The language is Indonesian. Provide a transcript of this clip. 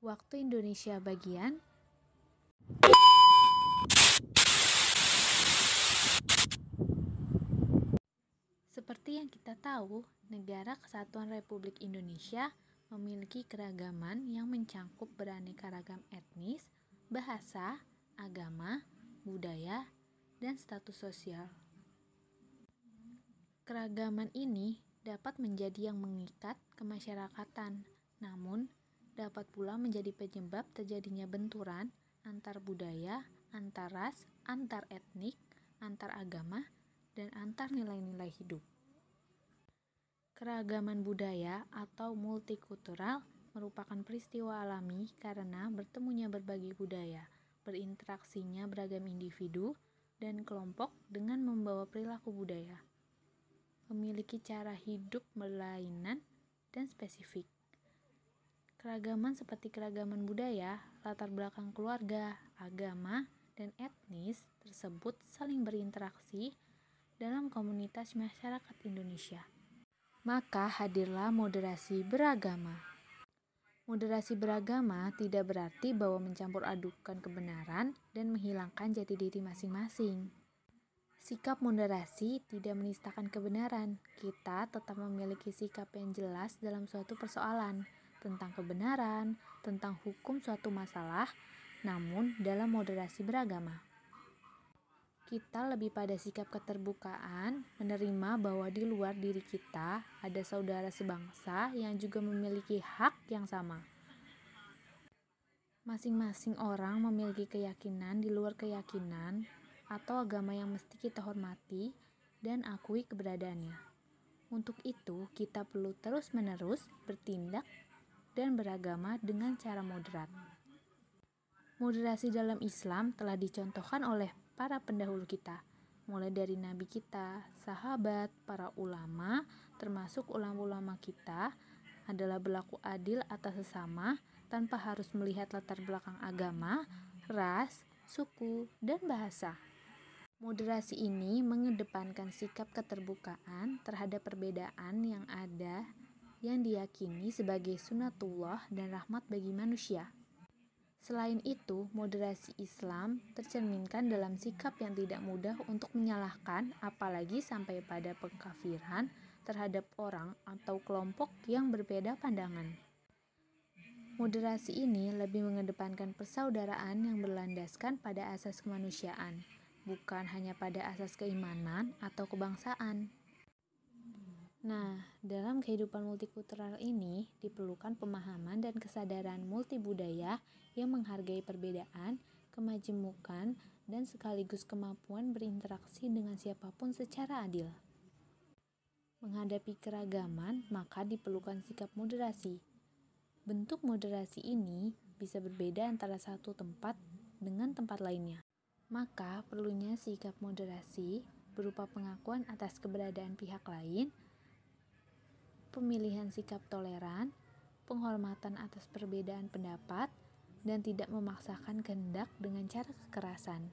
Waktu Indonesia bagian Seperti yang kita tahu, negara Kesatuan Republik Indonesia memiliki keragaman yang mencangkup beraneka ragam etnis, bahasa, agama, budaya, dan status sosial. Keragaman ini dapat menjadi yang mengikat kemasyarakatan, namun dapat pula menjadi penyebab terjadinya benturan antar budaya, antar ras, antar etnik, antar agama, dan antar nilai-nilai hidup. Keragaman budaya atau multikultural merupakan peristiwa alami karena bertemunya berbagai budaya, berinteraksinya beragam individu dan kelompok dengan membawa perilaku budaya memiliki cara hidup berlainan dan spesifik. Keragaman seperti keragaman budaya, latar belakang keluarga, agama, dan etnis tersebut saling berinteraksi dalam komunitas masyarakat Indonesia. Maka hadirlah moderasi beragama. Moderasi beragama tidak berarti bahwa mencampur adukan kebenaran dan menghilangkan jati diri masing-masing. Sikap moderasi tidak menistakan kebenaran. Kita tetap memiliki sikap yang jelas dalam suatu persoalan tentang kebenaran, tentang hukum suatu masalah, namun dalam moderasi beragama. Kita lebih pada sikap keterbukaan, menerima bahwa di luar diri kita ada saudara sebangsa yang juga memiliki hak yang sama. Masing-masing orang memiliki keyakinan di luar keyakinan atau agama yang mesti kita hormati dan akui keberadaannya. Untuk itu, kita perlu terus-menerus bertindak dan beragama dengan cara moderat. Moderasi dalam Islam telah dicontohkan oleh para pendahulu kita, mulai dari nabi kita, sahabat, para ulama, termasuk ulama-ulama kita, adalah berlaku adil atas sesama tanpa harus melihat latar belakang agama, ras, suku, dan bahasa. Moderasi ini mengedepankan sikap keterbukaan terhadap perbedaan yang ada yang diyakini sebagai sunatullah dan rahmat bagi manusia. Selain itu, moderasi Islam tercerminkan dalam sikap yang tidak mudah untuk menyalahkan, apalagi sampai pada pengkafiran terhadap orang atau kelompok yang berbeda pandangan. Moderasi ini lebih mengedepankan persaudaraan yang berlandaskan pada asas kemanusiaan bukan hanya pada asas keimanan atau kebangsaan. Nah, dalam kehidupan multikultural ini diperlukan pemahaman dan kesadaran multibudaya yang menghargai perbedaan, kemajemukan, dan sekaligus kemampuan berinteraksi dengan siapa pun secara adil. Menghadapi keragaman, maka diperlukan sikap moderasi. Bentuk moderasi ini bisa berbeda antara satu tempat dengan tempat lainnya maka perlunya sikap moderasi berupa pengakuan atas keberadaan pihak lain, pemilihan sikap toleran, penghormatan atas perbedaan pendapat, dan tidak memaksakan kehendak dengan cara kekerasan.